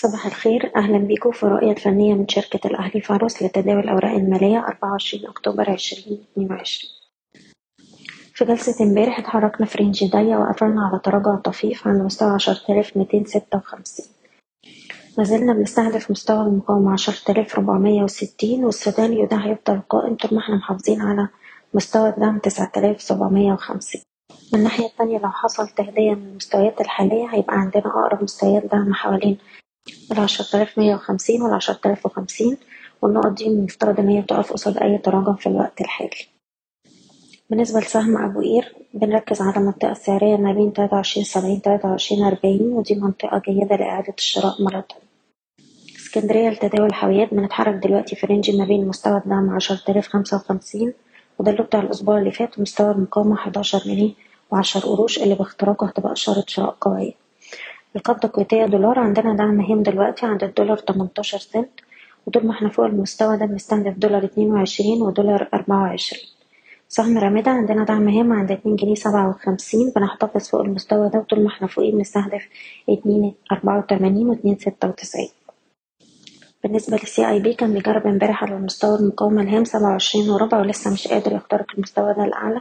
صباح الخير. أهلا بيكم في رؤية فنية من شركة الأهلي فاروس لتداول الأوراق المالية 24 أكتوبر 2022 في جلسة امبارح اتحركنا في رينج ضيق وقفلنا على تراجع طفيف عند مستوى 10256 مازلنا بنستهدف مستوى المقاومة 10460 والسيناريو ده هيفضل قائم. طول ما إحنا محافظين على مستوى الدعم 9750 من الناحية التانية لو حصل تهدية من المستويات الحالية هيبقى عندنا أقرب مستويات دعم حوالين العشرة آلاف مية وخمسين وخمسين والنقط دي المفترض إن هي تقف قصاد أي تراجع في الوقت الحالي. بالنسبة لسهم أبو قير بنركز على المنطقة السعرية ما بين تلاتة وعشرين سبعين تلاتة وعشرين أربعين ودي منطقة جيدة لإعادة الشراء مرة تانية. اسكندرية لتداول الحاويات بنتحرك دلوقتي في رينج ما بين مستوى الدعم عشرة آلاف خمسة وخمسين وده اللي بتاع الأسبوع اللي فات ومستوى المقاومة حداشر جنيه وعشر قروش اللي باختراقه هتبقى إشارة شراء قوية. القبضة الكويتية دولار. عندنا دعم هام دلوقتي عند الدولار تمنتاشر سنت. وطول ما إحنا فوق المستوى ده بنستهدف دولار اتنين وعشرين ودولار أربعة وعشرين. سهم رامدة عندنا دعم هام عند اتنين جنيه سبعة وخمسين. بنحتفظ فوق المستوى ده وطول ما إحنا فوقيه بنستهدف اتنين أربعة وتمانين واتنين ستة وتسعين. بالنسبة للسي اي بي كان بيجرب امبارح على مستوى المقاومة الهام سبعة وعشرين وربع ولسه مش قادر يخترق المستوى ده الأعلى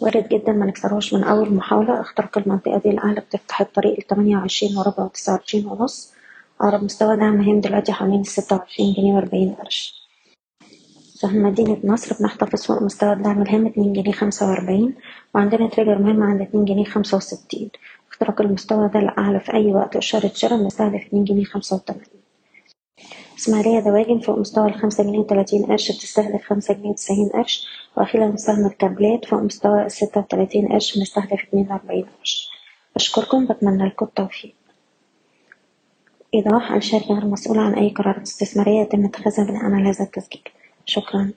وارد جدا ما نكسرهوش من أول محاولة. اختراق المنطقة دي الأعلى بتفتح الطريق لتمانية وعشرين وربع وتسعة وعشرين ونص. أقرب مستوى دعم هام دلوقتي حوالين الستة وعشرين جنيه وأربعين قرش. سهم مدينة نصر بنحتفظ فوق مستوى الدعم الهام اتنين جنيه خمسة وأربعين وعندنا تريجر مهم عند اتنين جنيه خمسة وستين. اختراق المستوى ده الأعلى في أي وقت إشارة شراء بنستهدف اتنين جنيه خمسة وتمانين. إسماعيلية دواجن فوق مستوى الخمسة جنيه وتلاتين قرش بتستهدف خمسة جنيه وتسعين قرش. وأخيرا سهم الكابلات فوق مستوى الستة وتلاتين قرش بنستهدف اتنين وأربعين قرش. بشكركم بتمنى لكم التوفيق. إيضاح الشركة غير مسؤولة عن أي قرارات استثمارية يتم اتخاذها بناء على هذا التسجيل. شكرا.